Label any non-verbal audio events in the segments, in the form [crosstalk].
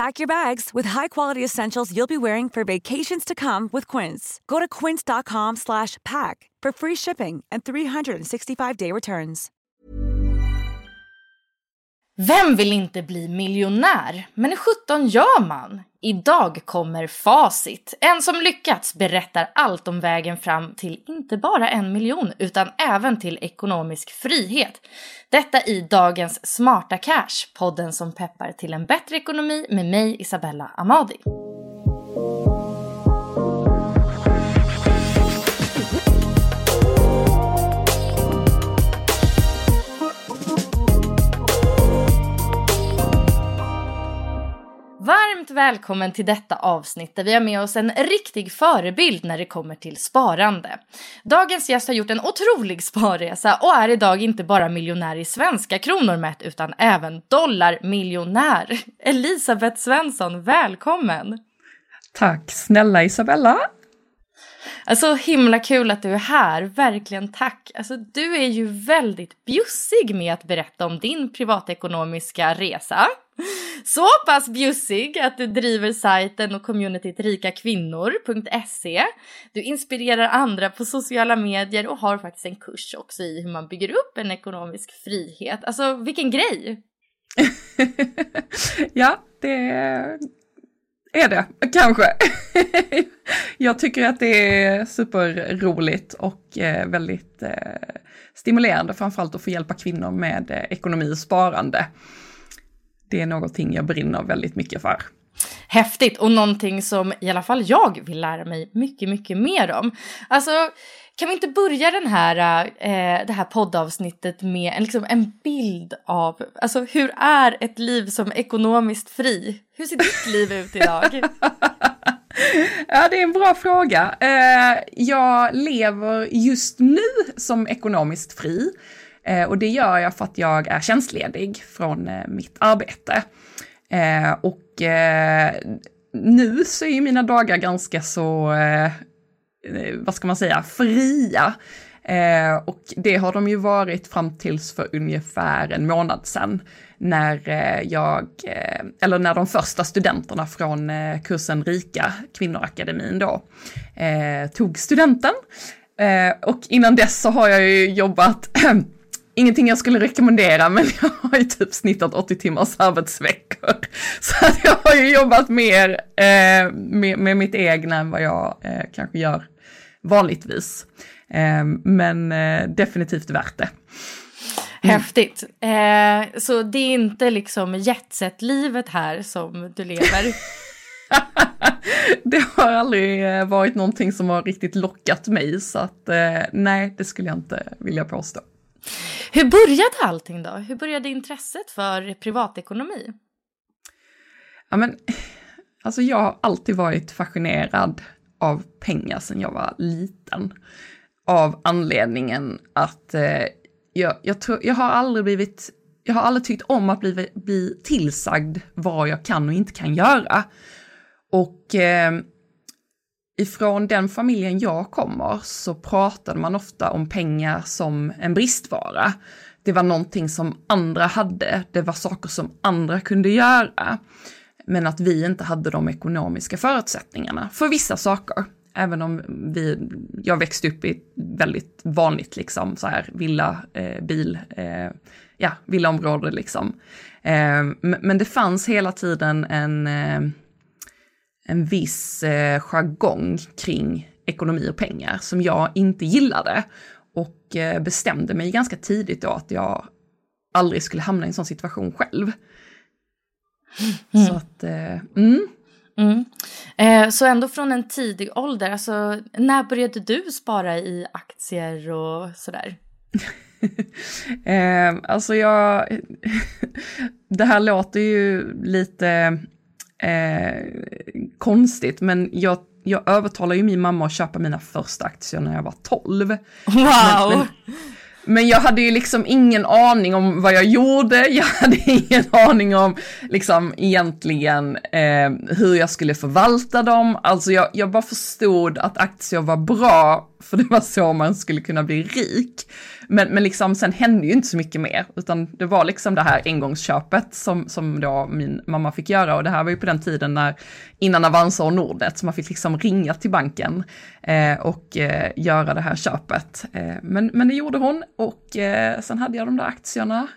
Pack your bags with high-quality essentials you'll be wearing for vacations to come with Quince. Go to quince.com slash pack for free shipping and 365-day returns. Vem vill inte bli miljonär? Men hur sjutton gör man? Idag kommer facit. En som lyckats berättar allt om vägen fram till inte bara en miljon utan även till ekonomisk frihet. Detta i dagens Smarta Cash, podden som peppar till en bättre ekonomi med mig Isabella Amadi. Varmt välkommen till detta avsnitt där vi har med oss en riktig förebild när det kommer till sparande. Dagens gäst har gjort en otrolig sparresa och är idag inte bara miljonär i svenska kronor mätt utan även dollarmiljonär. [laughs] Elisabeth Svensson, välkommen! Tack snälla Isabella! Alltså himla kul att du är här, verkligen tack. Alltså du är ju väldigt bjussig med att berätta om din privatekonomiska resa. [laughs] Så pass bjussig att du driver sajten och communityt rikakvinnor.se. Du inspirerar andra på sociala medier och har faktiskt en kurs också i hur man bygger upp en ekonomisk frihet. Alltså vilken grej! [laughs] ja, det är det, kanske. [laughs] jag tycker att det är superroligt och eh, väldigt eh, stimulerande framförallt att få hjälpa kvinnor med eh, ekonomi och sparande. Det är någonting jag brinner väldigt mycket för. Häftigt och någonting som i alla fall jag vill lära mig mycket, mycket mer om. Alltså, kan vi inte börja den här, eh, det här poddavsnittet med en, liksom, en bild av, alltså hur är ett liv som ekonomiskt fri? Hur ser ditt liv ut idag? [laughs] Ja, det är en bra fråga. Eh, jag lever just nu som ekonomiskt fri. Eh, och det gör jag för att jag är tjänstledig från eh, mitt arbete. Eh, och nu så är ju mina dagar ganska så vad ska man säga, fria. Eh, och det har de ju varit fram tills för ungefär en månad sedan när jag, eh, eller när de första studenterna från eh, kursen Rika, Kvinnoakademin då, tog studenten. och innan dess så har jag ju jobbat [clears throat] ingenting jag skulle rekommendera, men [laughs] jag har ju typ snittat 80 timmars arbetsveckor. [laughs] Så att jag har ju jobbat mer eh, med, med mitt egna än vad jag eh, kanske gör vanligtvis. Eh, men eh, definitivt värt det. Mm. Häftigt. Eh, så det är inte liksom jetset-livet här som du lever? [laughs] det har aldrig eh, varit någonting som har riktigt lockat mig, så att nej, det skulle jag inte vilja påstå. Hur började allting då? Hur började intresset för privatekonomi? Ja, men, alltså jag har alltid varit fascinerad av pengar sedan jag var liten. Av anledningen att eh, jag, jag, tror, jag har aldrig blivit, jag har aldrig tyckt om att bli, bli tillsagd vad jag kan och inte kan göra. Och eh, ifrån den familjen jag kommer så pratade man ofta om pengar som en bristvara. Det var någonting som andra hade, det var saker som andra kunde göra. Men att vi inte hade de ekonomiska förutsättningarna för vissa saker. Även om vi, jag växte upp i väldigt vanligt liksom så här villa, eh, bil, eh, ja, villaområde liksom. Eh, men det fanns hela tiden en, eh, en viss eh, jargong kring ekonomi och pengar som jag inte gillade. Och eh, bestämde mig ganska tidigt då att jag aldrig skulle hamna i en sån situation själv. Mm. Så att, eh, mm. Mm. Eh, så ändå från en tidig ålder, alltså när började du spara i aktier och sådär? [laughs] eh, alltså jag, [laughs] det här låter ju lite eh, konstigt, men jag, jag övertalade ju min mamma att köpa mina första aktier när jag var 12. Wow! Men, men, men jag hade ju liksom ingen aning om vad jag gjorde, jag hade [laughs] ingen aning om liksom egentligen eh, hur jag skulle förvalta dem. Alltså jag, jag bara förstod att aktier var bra, för det var så man skulle kunna bli rik. Men, men liksom sen hände ju inte så mycket mer, utan det var liksom det här engångsköpet som, som då min mamma fick göra. Och det här var ju på den tiden när, innan Avanza och Nordnet, så man fick liksom ringa till banken eh, och eh, göra det här köpet. Eh, men, men det gjorde hon och eh, sen hade jag de där aktierna.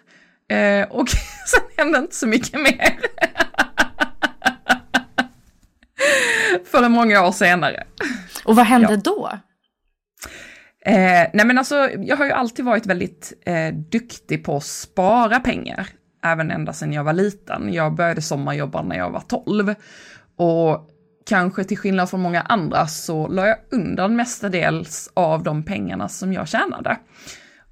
Eh, och [laughs] sen hände inte så mycket mer. [laughs] För många år senare. Och vad hände ja. då? Eh, nej men alltså, jag har ju alltid varit väldigt eh, duktig på att spara pengar, även ända sedan jag var liten. Jag började sommarjobba när jag var 12 och kanske till skillnad från många andra så la jag undan mestadels av de pengarna som jag tjänade.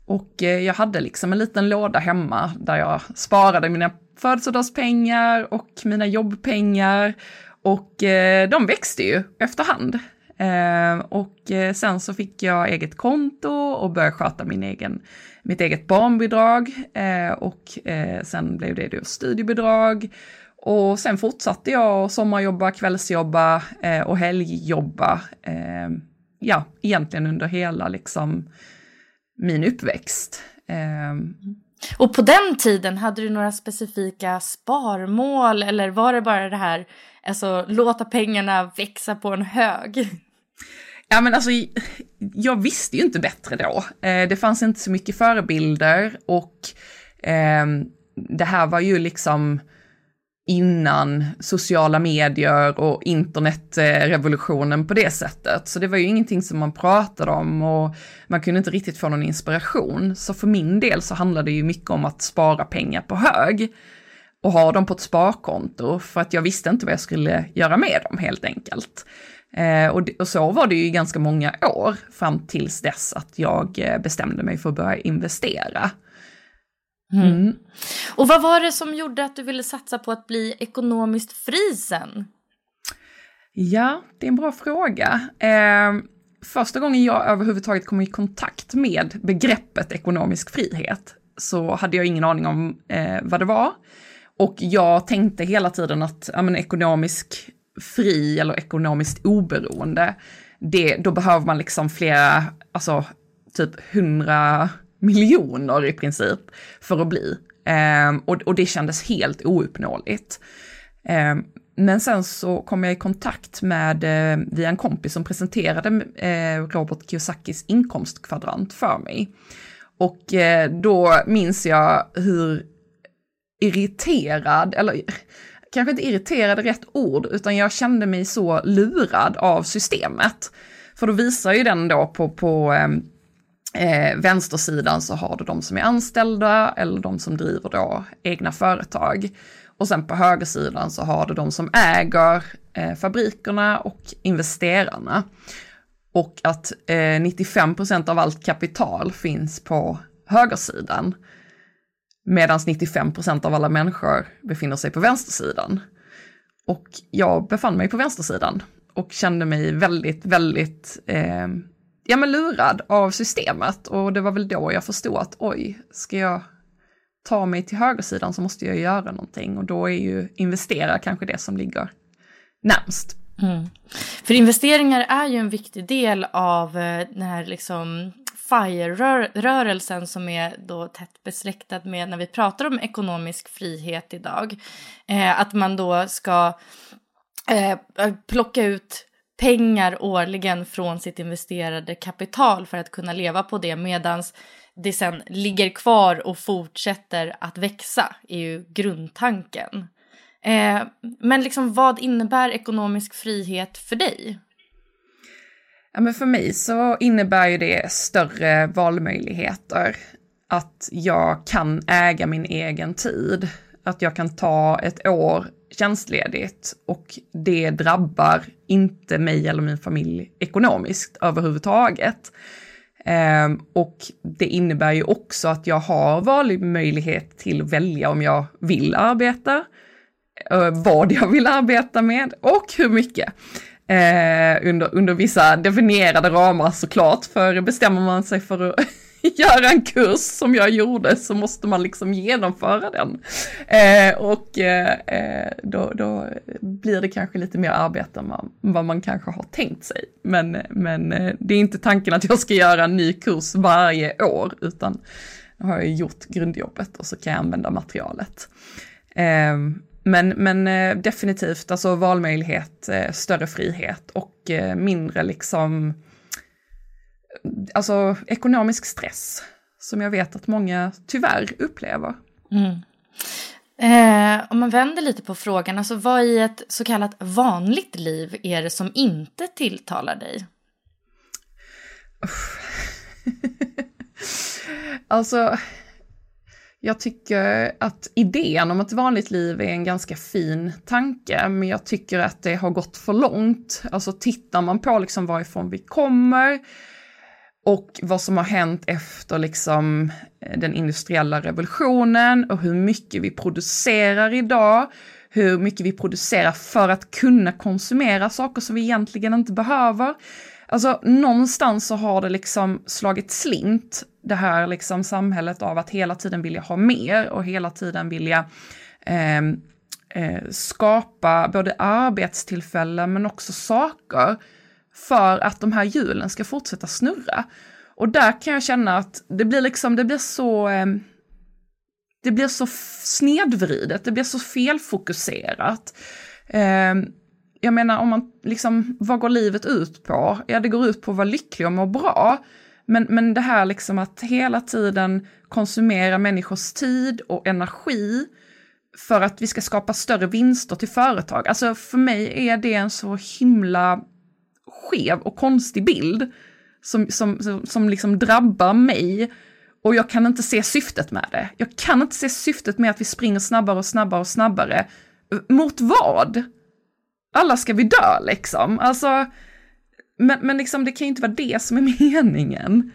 Och eh, jag hade liksom en liten låda hemma där jag sparade mina födelsedagspengar och mina jobbpengar och eh, de växte ju efterhand. Ehm, och eh, sen så fick jag eget konto och började sköta min egen, mitt eget barnbidrag. Ehm, och eh, sen blev det då studiebidrag. Och sen fortsatte jag att sommarjobba, kvällsjobba eh, och helgjobba. Ehm, ja, egentligen under hela liksom min uppväxt. Och på den tiden, hade du några specifika sparmål eller var det bara det här, alltså låta pengarna växa på en hög? Ja men alltså, jag visste ju inte bättre då. Eh, det fanns inte så mycket förebilder och eh, det här var ju liksom innan sociala medier och internetrevolutionen på det sättet. Så det var ju ingenting som man pratade om och man kunde inte riktigt få någon inspiration. Så för min del så handlade det ju mycket om att spara pengar på hög och ha dem på ett sparkonto för att jag visste inte vad jag skulle göra med dem helt enkelt. Eh, och, och, så var det ju ganska många år fram tills dess att jag eh, bestämde mig för att börja investera. Mm. Mm. Och vad var det som gjorde att du ville satsa på att bli ekonomiskt fri sen? Ja, det är en bra fråga. Eh, första gången jag överhuvudtaget kom i kontakt med begreppet ekonomisk frihet så hade jag ingen aning om eh, vad det var. Och jag tänkte hela tiden att ja, men, ekonomisk fri eller ekonomiskt oberoende, det, då behöver man liksom flera, alltså typ hundra miljoner i princip för att bli. Eh, och, och det kändes helt ouppnåeligt. Eh, men sen så kom jag i kontakt med, eh, via en kompis som presenterade eh, Robert Kiyosakis inkomstkvadrant för mig. Och eh, då minns jag hur irriterad, eller kanske inte irriterad är rätt ord, utan jag kände mig så lurad av systemet. För då visar ju den då på, på ehm, eh, vänstersidan så har du de som är anställda eller de som driver då egna företag. Och sen på högersidan så har du de som äger eh, fabrikerna och investerarna. Och att eh, 95 procent av allt kapital finns på högersidan. Medan 95 procent av alla människor befinner sig på vänstersidan. Och jag befann mig på vänstersidan och kände mig väldigt, väldigt eh, ja, men lurad av systemet. Och det var väl då jag förstod att oj, ska jag ta mig till högersidan så måste jag göra någonting. Och då är ju investera kanske det som ligger närmst. Mm. För investeringar är ju en viktig del av eh, den här liksom FIRE-rörelsen som är då tätt besläktad med när vi pratar om ekonomisk frihet idag. Eh, att man då ska eh, plocka ut pengar årligen från sitt investerade kapital för att kunna leva på det medan det sen ligger kvar och fortsätter att växa är ju grundtanken. Eh, men liksom vad innebär ekonomisk frihet för dig? Ja, men för mig så innebär ju det större valmöjligheter. Att jag kan äga min egen tid. Att jag kan ta ett år tjänstledigt och det drabbar inte mig eller min familj ekonomiskt överhuvudtaget. Um, och det innebär ju också att jag har valmöjlighet till att välja om jag vill arbeta, uh, vad jag vill arbeta med och hur mycket. Eh, under, under vissa definierade ramar såklart, för bestämmer man sig för att [laughs] göra en kurs som jag gjorde så måste man liksom genomföra den. Eh, och eh, eh då, då, blir det kanske lite mer arbete än vad man kanske har tänkt sig. Men, men eh, det är inte tanken att jag ska göra en ny kurs varje år, utan har jag gjort grundjobbet och så kan jag använda materialet. Ehm, Eh, men, men eh, definitivt, alltså valmöjlighet, eh, större frihet och mindre liksom alltså ekonomisk stress som jag vet att många tyvärr upplever. Mm. Eh, om man vänder lite på frågan, alltså vad i ett så kallat vanligt liv är det som inte tilltalar dig? [laughs] alltså, jag tycker att idén om ett vanligt liv är en ganska fin tanke, men jag tycker att det har gått för långt. Alltså tittar man på liksom varifrån vi kommer, och vad som har hänt efter liksom den industriella revolutionen och hur mycket vi producerar idag, hur mycket vi producerar för att kunna konsumera saker som vi egentligen inte behöver. Alltså någonstans så har det liksom slagit slint, det här liksom samhället av att hela tiden vilja ha mer och hela tiden vilja eh, eh, skapa både arbetstillfällen men också saker för att de här hjulen ska fortsätta snurra. Och där kan jag känna att det blir liksom, det blir så, eh, det blir så snedvridet, det blir så felfokuserat. Eh, jag menar om man liksom, vad går livet ut på? Ja, det går ut på att vara lycklig och må bra. Men, men det här liksom att hela tiden konsumera människors tid och energi för att vi ska skapa större vinster till företag. Alltså för mig är det en så himla skev och konstig bild som, som, som, liksom drabbar mig och jag kan inte se syftet med det. Jag kan inte se syftet med att vi springer snabbare och snabbare och snabbare. Mot vad? Alla ska vi dö liksom. Alltså, men, men liksom det kan ju inte vara det som är [laughs] meningen.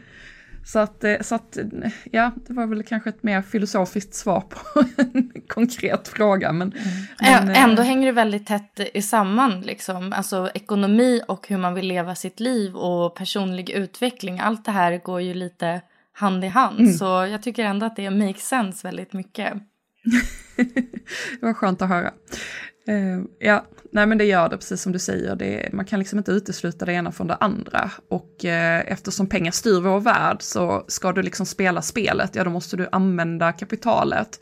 Så att, eh, så att, ja, det var väl kanske ett mer filosofiskt svar på [laughs] en konkret fråga. Men, mm. men Ändå äh, hänger det väldigt tätt i samman, liksom. Alltså ekonomi och hur man vill leva sitt liv och personlig utveckling. Allt det här går ju lite hand i hand. Mm. Så jag tycker ändå att det makes sense väldigt mycket. [laughs] det var skönt att höra. Uh, ja, nej men det gör det, precis som du säger. Det, man kan liksom inte utesluta det ena från det andra. Och uh, eftersom pengar styr vår värld så ska du liksom spela spelet, ja då måste du använda kapitalet.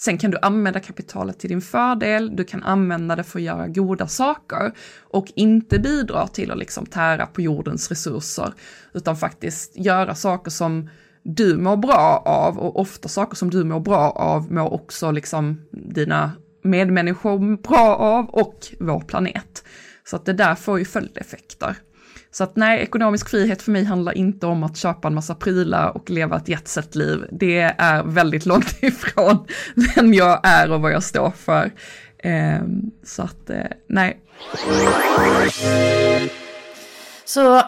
Sen kan du använda kapitalet till din fördel, du kan använda det för att göra goda saker och inte bidra till att liksom tära på jordens resurser, utan faktiskt göra saker som du mår bra av och ofta saker som du mår bra av mår också liksom dina medmänniskor bra av och vår planet. Så att det där får ju följdeffekter. Så att nej, ekonomisk frihet för mig handlar inte om att köpa en massa prylar och leva ett jetset-liv. Det är väldigt långt [laughs] ifrån vem jag är och vad jag står för. Ehm, så att eh, nej. Så,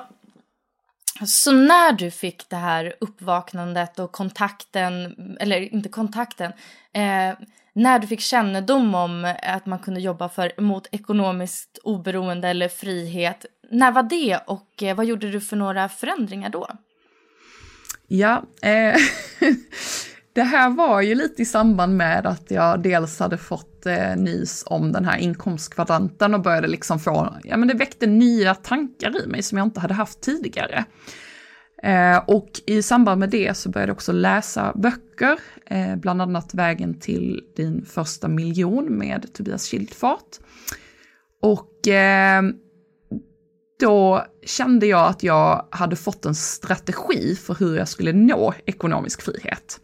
så när du fick det här uppvaknandet och kontakten, eller inte kontakten, eh, när du fick kännedom om att man kunde jobba för, mot ekonomiskt oberoende eller frihet. När var det och eh, vad gjorde du för några förändringar då? Ja, eh, [laughs] Det här var ju lite i samband med att jag dels hade fått eh, nys om den här inkomstkvadranten och började liksom få, ja men det väckte nya tankar i mig som jag inte hade haft tidigare. Eh, och i samband med det så började jag också läsa böcker, eh, bland annat Vägen till din första miljon med Tobias Schildfart. Och eh, då kände jag att jag hade fått en strategi för hur jag skulle nå ekonomisk frihet.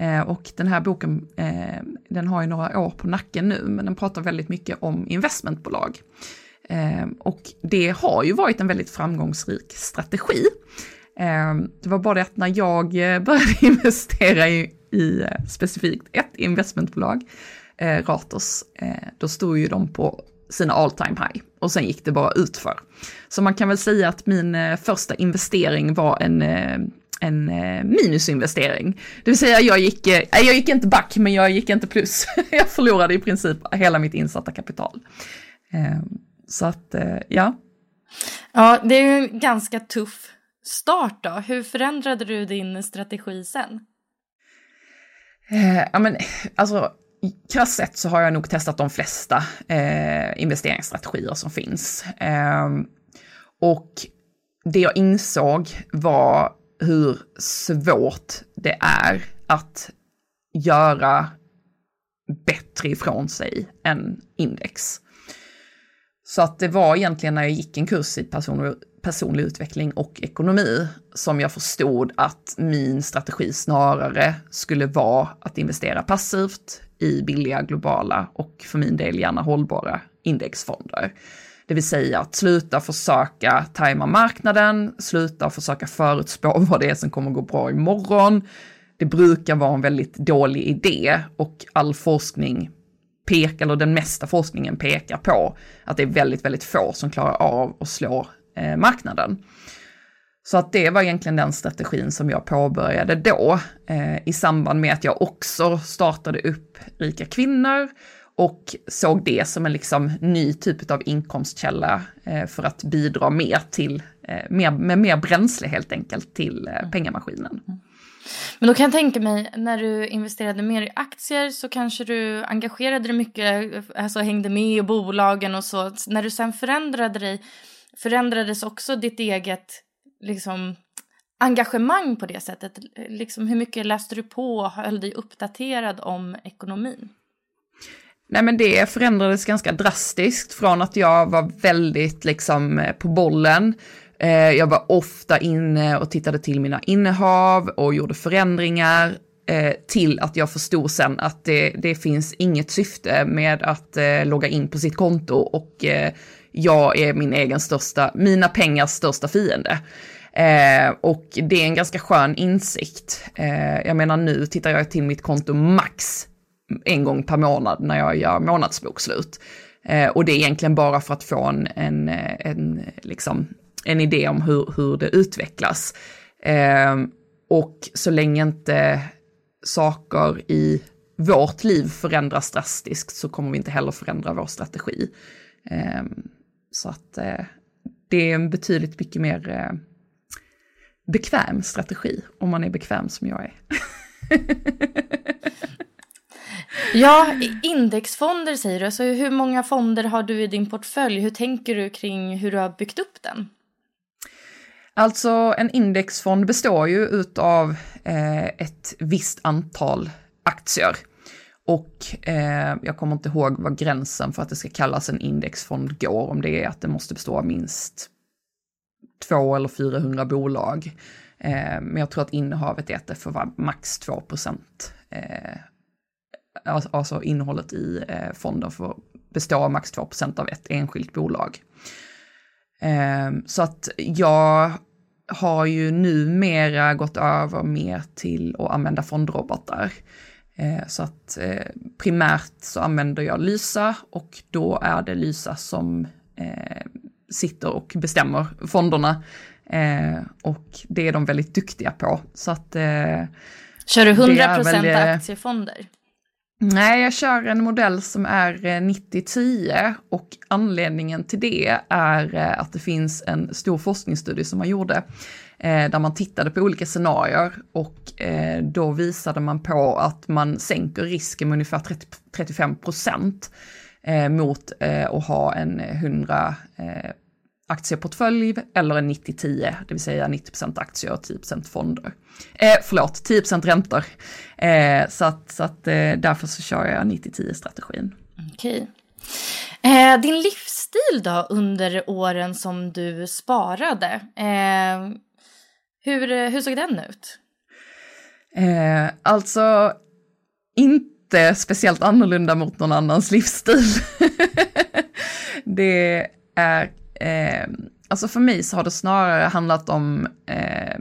Eh, och den här boken, eh, den har ju några år på nacken nu, men den pratar väldigt mycket om investmentbolag. Eh, och det har ju varit en väldigt framgångsrik strategi. Ehm, det var bara det att när jag eh, började [laughs] investera i, i eh, specifikt ett investmentbolag, eh, Ratos, då stod ju de på sina all time high och sen gick det bara utför. Så man kan väl säga att min första investering var en en minusinvestering. Det vill säga jag gick, jag gick inte back men jag gick inte plus. [laughs] jag förlorade i princip hela mitt insatta kapital. Ehm, så att ja. Ja, det är ju en ganska tuff start då. Hur förändrade du din strategi sen? Eh, ja men alltså krasst sett så har jag nog testat de flesta eh, investeringsstrategier som finns. Eh, och det jag insåg var hur svårt det är att göra bättre ifrån sig än index. Så att det var egentligen när jag gick en kurs i personlig, personlig utveckling och ekonomi som jag förstod att min strategi snarare skulle vara att investera passivt i billiga globala och för min del gärna hållbara indexfonder. Det vill säga att sluta försöka tajma marknaden, sluta försöka förutspå [laughs] vad det är som kommer gå bra imorgon. Det brukar vara en väldigt dålig idé och all forskning pekar, eller den mesta forskningen pekar på att det är väldigt, väldigt få som klarar av att slå eh, marknaden. Så att det var egentligen den strategin som jag påbörjade då, eh, i samband med att jag också startade upp Rika kvinnor och såg det som en liksom ny typ av inkomstkälla eh, för att bidra mer till, eh, mer, med mer bränsle helt enkelt till eh, mm. pengamaskinen. Mm. Men då kan jag tänka mig, när du investerade mer i aktier så kanske du engagerade dig mycket, alltså hängde med i bolagen och så. När du sen förändrade dig, förändrades också ditt eget liksom, engagemang på det sättet? Liksom, hur mycket läste du på och höll dig uppdaterad om ekonomin? Nej men det förändrades ganska drastiskt från att jag var väldigt liksom på bollen. Eh, jag var ofta inne och tittade till mina innehav och gjorde förändringar eh, till att jag förstod sen att det, det finns inget syfte med att eh, logga in på sitt konto och jag är min egen största, mina pengars största fiende. Eh, och det är en ganska skön insikt. Eh, jag menar nu tittar jag till mitt konto max en gång per månad när jag gör månadsbokslut. Eh, och det är egentligen bara för att få en, en, eh, en, liksom, en idé om hur, hur det utvecklas. Eh, och så länge inte saker i vårt liv förändras drastiskt så kommer vi inte heller förändra vår strategi. Eh, så att eh, det är en betydligt mycket mer eh, bekväm strategi om man är bekväm som jag är. [laughs] Ja, indexfonder säger du. Alltså, hur många fonder har du i din portfölj? Hur tänker du kring hur du har byggt upp den? Alltså en indexfond består ju utav eh, ett visst antal aktier. Och eh, jag kommer inte ihåg vad gränsen för att det ska kallas en indexfond går, om det är att det måste bestå av minst två eller 400 bolag. Eh, men jag tror att innehavet är att det får vara max 2 procent eh, alltså, alltså innehållet i eh, fonden får bestå av max 2 procent av ett enskilt bolag. Eh, så att jag har ju numera gått över mer till att använda fondrobotar. Eh, så att eh, primärt så använder jag Lysa och då är det Lysa som eh, sitter och bestämmer fonderna. Och det är de väldigt duktiga på. Så att, Kör du 100% väl, aktiefonder? Nej, jag kör en modell som är 90-10 eh, och anledningen till det är att det finns en stor forskningsstudie som man gjorde Eh, där man tittade på olika scenarier och eh, då visade man på att man sänker risken med ungefär 30, 35 procent eh, mot eh, att ha en 100 eh, aktieportfölj eller en 90-10, det vill säga 90 procent aktier och 10 procent fonder. Eh, förlåt, 10 räntor. Eh, så att, så att eh, därför så kör jag 90-10 strategin. Okej. Eh, din livsstil då under åren som du sparade, eh, hur, eh, hur såg den ut? Eh, alltså, inte speciellt annorlunda mot någon annans livsstil. [laughs] det är eh, alltså för mig så har det snarare handlat om eh,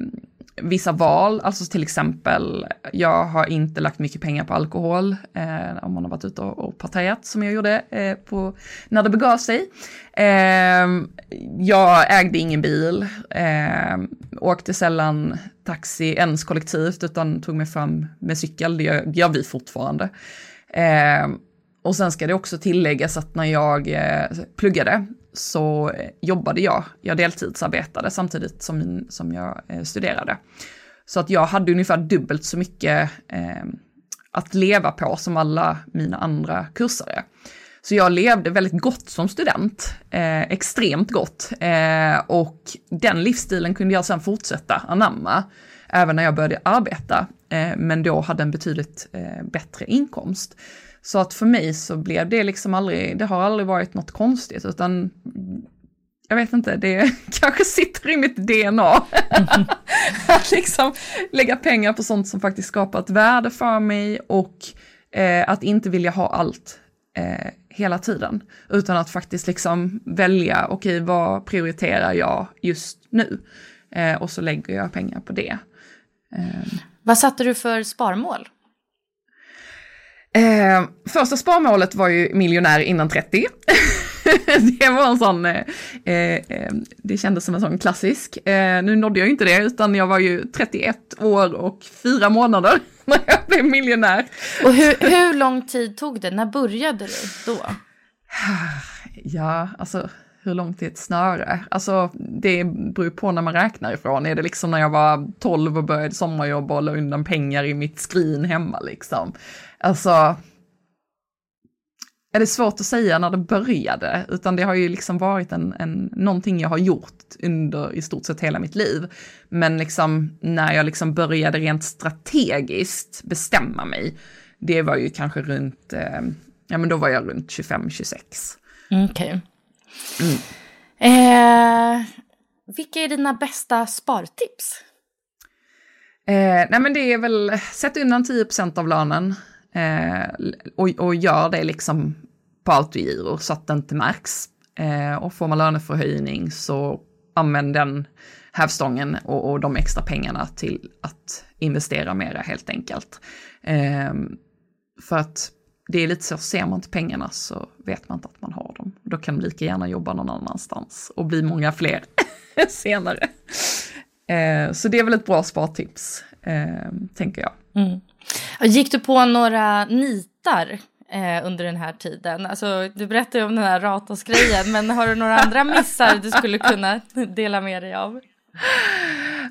vissa val, alltså till exempel, jag har inte lagt mycket pengar på alkohol, eh, om man har varit ute och, och partajat som jag gjorde eh, på, när det begav sig. Eh, jag ägde ingen bil, eh, åkte sällan taxi ens kollektivt utan tog mig fram med cykel, det gör, gör vi fortfarande. Ehm, och sen ska det också tilläggas att när jag eh, pluggade så jobbade jag, jag deltidsarbetade samtidigt som, som jag eh, studerade. Så att jag hade ungefär dubbelt så mycket eh, att leva på som alla mina andra kursare. Så jag levde väldigt gott som student, eh, extremt gott. Eh, och den livsstilen kunde jag sedan fortsätta anamma, även när jag började arbeta, eh, men då hade en betydligt eh, bättre inkomst. Så att för mig så blev det liksom aldrig, det har aldrig varit något konstigt, utan jag vet inte, det [laughs] kanske sitter i mitt DNA. att liksom lägga pengar på sånt som faktiskt skapar ett värde för mig och eh, att inte vilja ha allt eh, hela tiden. Utan att faktiskt liksom välja, okej okay, vad prioriterar jag just nu? Eh, och så lägger jag pengar på det. Eh. Vad satte du för sparmål? Eh, första sparmålet var ju miljonär innan 30. [laughs] det var en sån, eh, eh, det kändes som en sån klassisk. Eh, nu nådde jag inte det, utan jag var ju 31 år och fyra månader [laughs] när jag blev miljonär. Och hur, hur lång tid tog det? När började du då? [sighs] Ja, alltså hur långt är ett snöre? Alltså det beror på när man räknar ifrån. Är det liksom när jag var 12 och började sommarjobba och la undan pengar i mitt skrin hemma liksom? Alltså, är det svårt att säga när det började, utan det har ju liksom varit en, en, någonting jag har gjort under i stort sett hela mitt liv. Men liksom när jag liksom började rent strategiskt bestämma mig, det var ju kanske runt, eh, ja men då var jag runt 25-26. Okej. Okay. Mm. Eh, vilka är dina bästa spartips? Eh, nej men det är väl, sätt undan 10% av lönen. Eh, och, och gör det liksom på autogiro så att det inte märks. Eh, och får man löneförhöjning så använd den hävstången och, och de extra pengarna till att investera mera helt enkelt. Eh, för att det är lite så, ser man inte pengarna så vet man inte att man har dem. Då kan man lika gärna jobba någon annanstans och bli många fler [laughs] senare. Eh, så det är väl ett bra spartips, eh, tänker jag. Mm. Gick du på några nitar eh, under den här tiden? Alltså, du berättade ju om den här Ratos-grejen, men har du några andra missar du skulle kunna dela med dig av?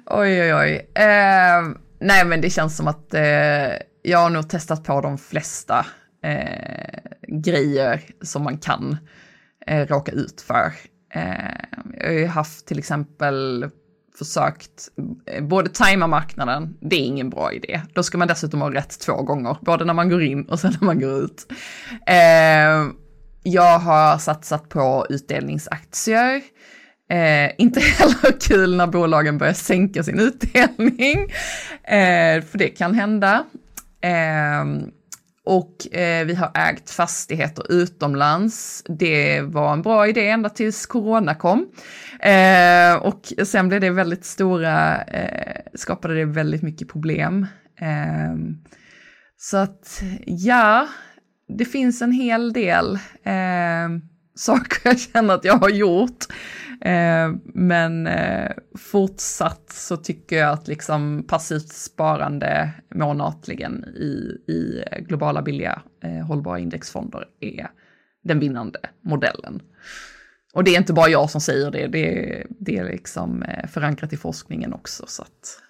Oj, oj, oj. Eh, nej, men det känns som att eh, jag har nog testat på de flesta eh, grejer som man kan eh, råka ut för. Eh, jag har ju haft till exempel försökt eh, både tajma marknaden, det är ingen bra idé. Då ska man dessutom ha rätt två gånger, både när man går in och sen när man går ut. Eh, jag har satsat på utdelningsaktier. Eh, inte [laughs] heller kul när bolagen börjar sänka sin utdelning, eh, för det kan hända. Eh, och eh, vi har ägt fastigheter utomlands. Det var en bra idé ända tills corona kom. Eh, och sen blev det väldigt stora, eh, skapade det väldigt mycket problem. Eh, så att ja, det finns en hel del eh, [laughs] saker jag känner att jag har gjort. Eh, men eh, fortsatt så tycker jag att liksom passivt sparande månatligen i, i globala billiga eh, hållbara indexfonder är den vinnande modellen. Och det är inte bara jag som säger det, det, det är liksom eh, förankrat i forskningen också. Så att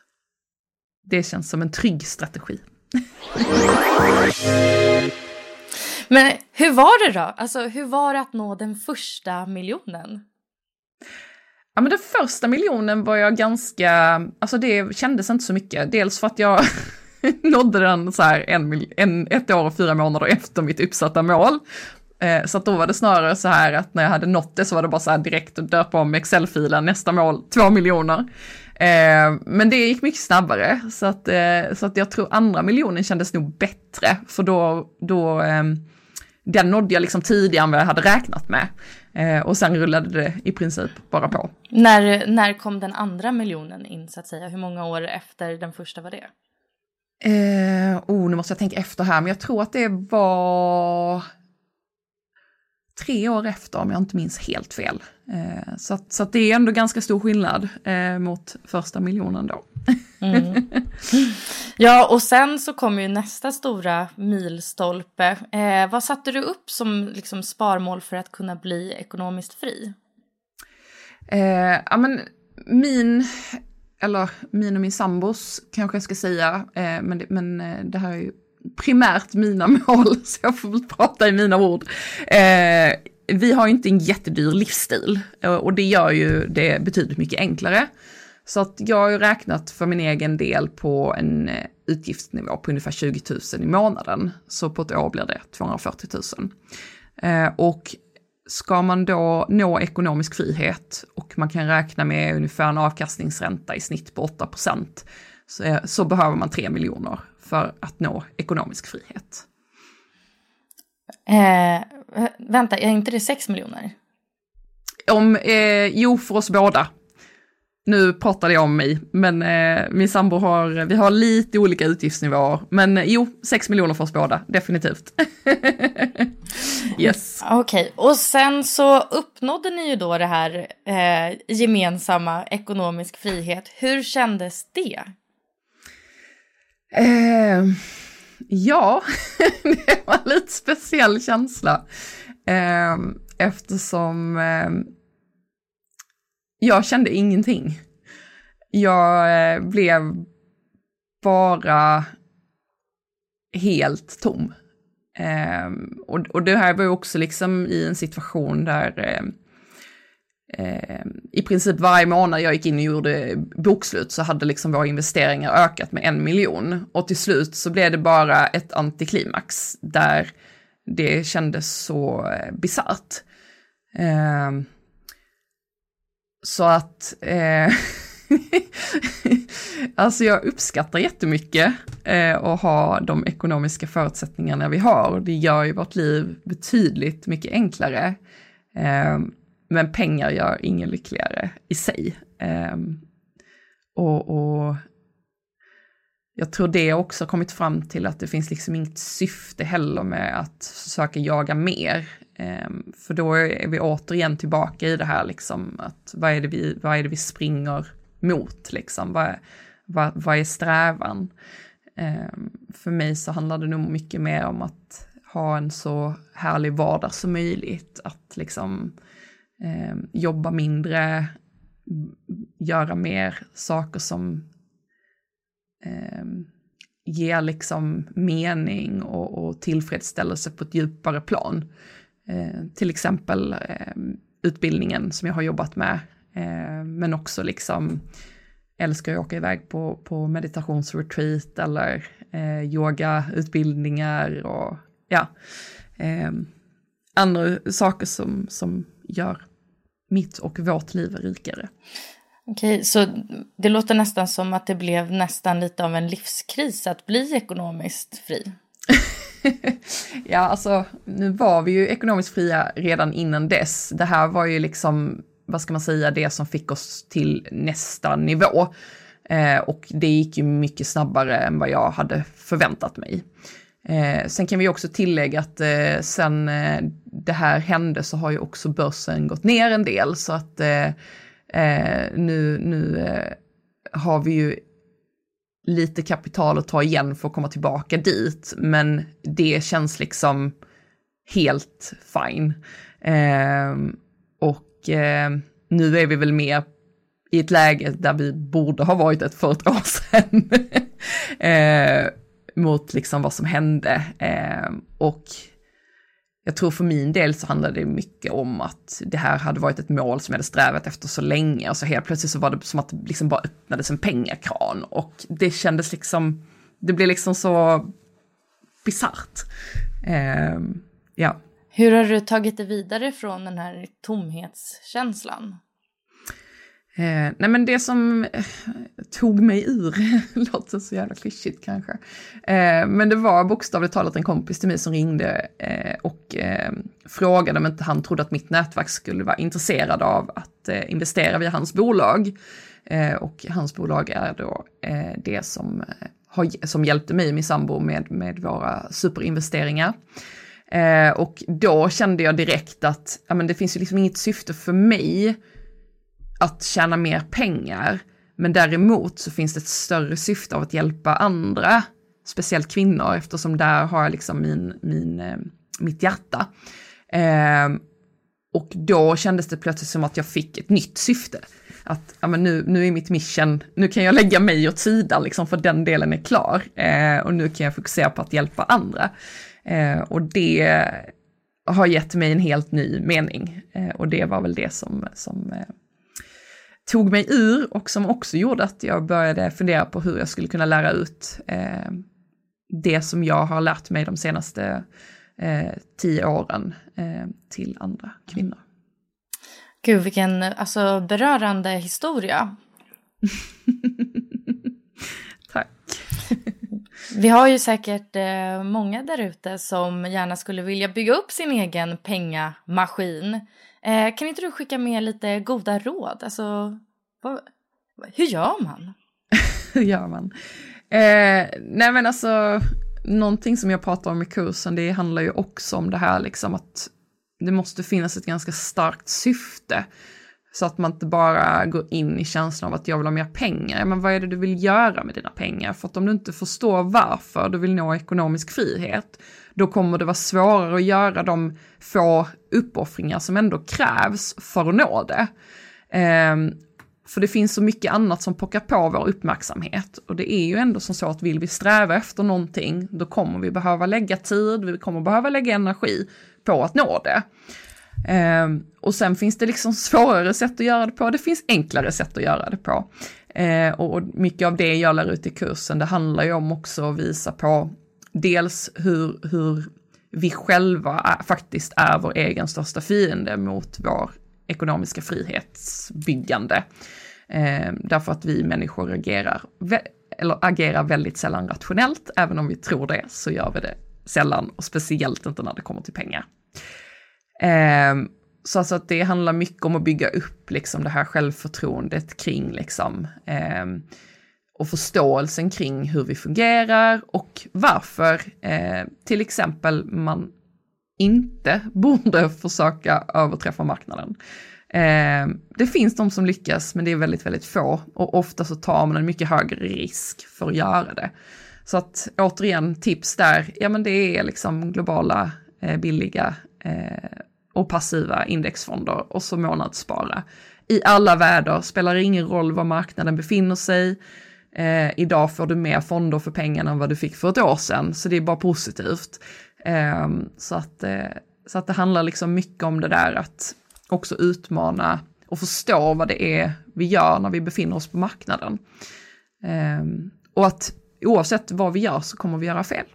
det känns som en trygg strategi. [laughs] Men hur var det då? Alltså hur var det att nå den första miljonen? Ja men den första miljonen var jag ganska, alltså det kändes inte så mycket. Dels för att jag [laughs] nådde den så här en, en, ett år och fyra månader efter mitt uppsatta mål. Eh, så att då var det snarare så här att när jag hade nått det så var det bara så här direkt att döpa om Excel-filen, nästa mål, två miljoner. Eh, men det gick mycket snabbare, så att, eh, så att jag tror andra miljonen kändes nog bättre, för då, då ehm, den nådde jag liksom tidigare än vad jag hade räknat med och sen rullade det i princip bara på. När, när kom den andra miljonen in så att säga? Hur många år efter den första var det? Eh, oh, nu måste jag tänka efter här, men jag tror att det var tre år efter om jag inte minns helt fel. Eh, så att, så att det är ändå ganska stor skillnad eh, mot första miljonen då. Mm. [laughs] Ja, och sen så kommer ju nästa stora milstolpe. Eh, vad satte du upp som liksom, sparmål för att kunna bli ekonomiskt fri? Eh, ja, men min, eller min och min sambos kanske jag ska säga, eh, men, det, men eh, det här är ju primärt mina [laughs] mål, så jag får väl prata i mina ord. Eh, vi har ju inte en jättedyr livsstil eh, och det gör ju det betydligt mycket enklare. Så att jag har ju räknat för min egen del på en eh, utgiftsnivå på ungefär 20 000 i månaden. Så på ett år blir det 240 000. Eh, och ska man då nå ekonomisk frihet och man kan räkna med ungefär en avkastningsränta i snitt på 8 så, eh, så behöver man 3 miljoner för att nå ekonomisk frihet. Eh, vänta, är inte det 6 miljoner? Om, eh, jo, för oss båda. Nu pratade jag om mig, men eh, min sambo har, vi har lite olika utgiftsnivåer. Men eh, jo, 6 miljoner för oss båda, definitivt. [laughs] yes. Okej, okay. och sen så uppnådde ni ju då det här eh, gemensamma ekonomisk frihet. Hur kändes det? Eh, ja, [laughs] det var en lite speciell känsla. Eh, eftersom eh, jag kände ingenting. Jag eh, blev bara helt tom. Ehm, och, och det här var ju också liksom i en situation där eh, Eh, i princip varje månad jag gick in och gjorde bokslut så hade liksom våra investeringar ökat med en miljon. Och till slut så blev det bara ett antiklimax där det kändes så eh, bisarrt. Eh, så att, eh, [laughs] alltså jag uppskattar jättemycket eh, att ha de ekonomiska förutsättningarna vi har. Det gör ju vårt liv betydligt mycket enklare. Ehm, men pengar gör ingen lyckligare i sig. Um, och, och, jag tror det också kommit fram till att det finns liksom inget syfte heller med att försöka jaga mer. Um, för då är vi återigen tillbaka i det här liksom att vad är det vi, vad är det vi springer mot liksom? Vad, vad, vad är strävan? Um, för mig så handlar det nog mycket mer om att ha en så härlig vardag som möjligt, att liksom eh, jobba mindre, göra mer saker som eh, ger liksom mening och, och, tillfredsställelse på ett djupare plan. Eh, till exempel eh, utbildningen som jag har jobbat med, eh, men också liksom älskar att åka iväg på, på meditationsretreat eller eh, yogautbildningar och ja, eh, andra saker som, som gör mitt och vårt liv rikare. Okej, så det låter nästan som att det blev nästan lite av en livskris att bli ekonomiskt fri. [laughs] ja, alltså nu var vi ju ekonomiskt fria redan innan dess. Det här var ju liksom, vad ska man säga, det som fick oss till nästa nivå. Eh, och det gick ju mycket snabbare än vad jag hade förväntat mig. Eh, sen kan vi också tillägga att eh, sen eh, det här hände så har ju också börsen gått ner en del så att eh, eh nu, nu eh, har vi ju lite kapital att ta igen för att komma tillbaka dit, men det känns liksom helt fine. och och eh, nu är vi väl mer i ett läge där vi borde ha varit ett för ett år [laughs] sedan. Eh, mot liksom vad som hände. Eh, och jag tror för min del så handlade det mycket om att det här hade varit ett mål som jag hade strävat efter så länge och så helt plötsligt så var det som att det liksom bara öppnades en pengakran och det kändes liksom, det blev liksom så bisarrt. Eh, ja. Hur har du tagit dig vidare från den här tomhetskänslan? Eh, nej men det som eh, tog mig ur, [laughs] låter så jävla klyschigt kanske, eh, men det var bokstavligt talat en kompis till mig som ringde eh, och eh, frågade om inte han trodde att mitt nätverk skulle vara intresserad av att eh, investera via hans bolag. Eh, och hans bolag är då eh, det som, eh, har, som hjälpte mig och min sambo med, med våra superinvesteringar. och då kände jag direkt att ja, men det finns ju liksom inget syfte för mig att tjäna mer pengar. Men däremot så finns det ett större syfte av att hjälpa andra, speciellt kvinnor, eftersom där har jag liksom min, min, eh, mitt hjärta. Eh, och då kändes det plötsligt som att jag fick ett nytt syfte. Att ja, men nu, nu är mitt mission, nu kan jag lägga mig åt sidan liksom för den delen är klar. Eh, och nu kan jag fokusera på att hjälpa andra. Eh, och det har gett mig en helt ny mening. Eh, och det var väl det som, som eh, tog mig ur och som också gjorde att jag började fundera på hur jag skulle kunna lära ut eh, det som jag har lärt mig de senaste eh, tio åren eh, till andra kvinnor. Gud, vilken alltså, berörande historia. [laughs] Tack. [laughs] Vi har ju säkert eh, många där ute som gärna skulle vilja bygga upp sin egen pengamaskin. Eh, kan inte du skicka med lite goda råd? Alltså, vad, hur gör man? [laughs] hur gör man? Eh, nej men alltså, någonting som jag pratar om i kursen, det handlar ju också om det här liksom att det måste finnas ett ganska starkt syfte. Så att man inte bara går in i känslan av att jag vill ha mer pengar. Men vad är det du vill göra med dina pengar? För att om du inte förstår varför du vill nå ekonomisk frihet, då kommer det vara svårare att göra de få uppoffringar som ändå krävs för att nå det. Um, för det finns så mycket annat som pockar på vår uppmärksamhet. Och det är ju ändå som så att vill vi sträva efter någonting, då kommer vi behöva lägga tid, vi kommer behöva lägga energi på att nå det. Um, och sen finns det liksom [laughs] svårare sätt att göra det på, det finns enklare sätt att göra det på. Ehm, och mycket av det jag lär ut i kursen, det handlar ju om också att visa på dels hur, hur vi själva är, faktiskt är vår egen största fiende mot vår ekonomiska frihetsbyggande. Eh, därför att vi människor agerar, eller agerar väldigt sällan rationellt, även om vi tror det så gör vi det sällan och speciellt inte när det kommer till pengar. Eh, så alltså att det handlar mycket om att bygga upp liksom det här självförtroendet kring liksom eh, och förståelsen kring hur vi fungerar och varför eh, till exempel man inte [laughs] borde försöka överträffa marknaden. Eh, det finns de som lyckas, men det är väldigt, väldigt få och ofta så tar man en mycket högre risk för att göra det. Så att återigen, tips där, ja men det är liksom globala, eh, billiga eh, och passiva indexfonder och så månadsspara. I alla väder, spelar ingen roll var marknaden befinner sig. Eh, idag får du mer fonder för pengarna än vad du fick för ett år sedan, så det är bara positivt. Eh, så, att, eh, så att det handlar liksom mycket om det där att också utmana och förstå vad det är vi gör när vi befinner oss på marknaden. Ehm, och att oavsett vad vi gör så kommer vi göra fel.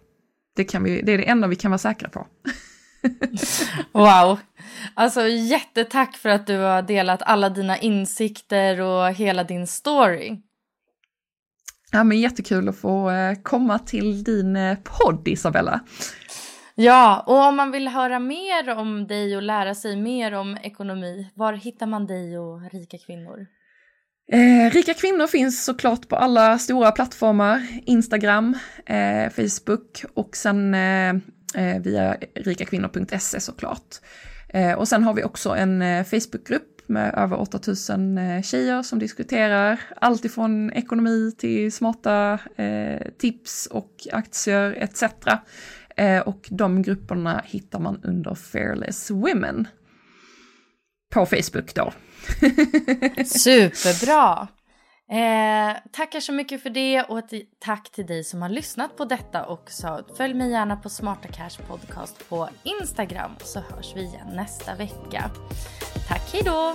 Det, kan vi, det är det enda vi kan vara säkra på. [laughs] wow! Alltså jättetack för att du har delat alla dina insikter och hela din story. Ja men jättekul att få eh, komma till din eh, podd Isabella. Ja, och om man vill höra mer om dig och lära sig mer om ekonomi, var hittar man dig och Rika Kvinnor? Eh, Rika Kvinnor finns såklart på alla stora plattformar, Instagram, eh, Facebook och sen eh, eh via rikakvinnor.se såklart. Och sen har vi också en Facebookgrupp med över 8000 eh, tjejer som diskuterar allt ifrån ekonomi till smarta eh, tips och aktier etc. Eh, och de grupperna hittar man under Fearless Women. på Facebook då. [laughs] Superbra! Eh, tackar så mycket för det och ett tack till dig som har lyssnat på detta också. Följ mig gärna på Smarta Cash Podcast på Instagram så hörs vi igen nästa vecka. Tack, hejdå!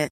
it.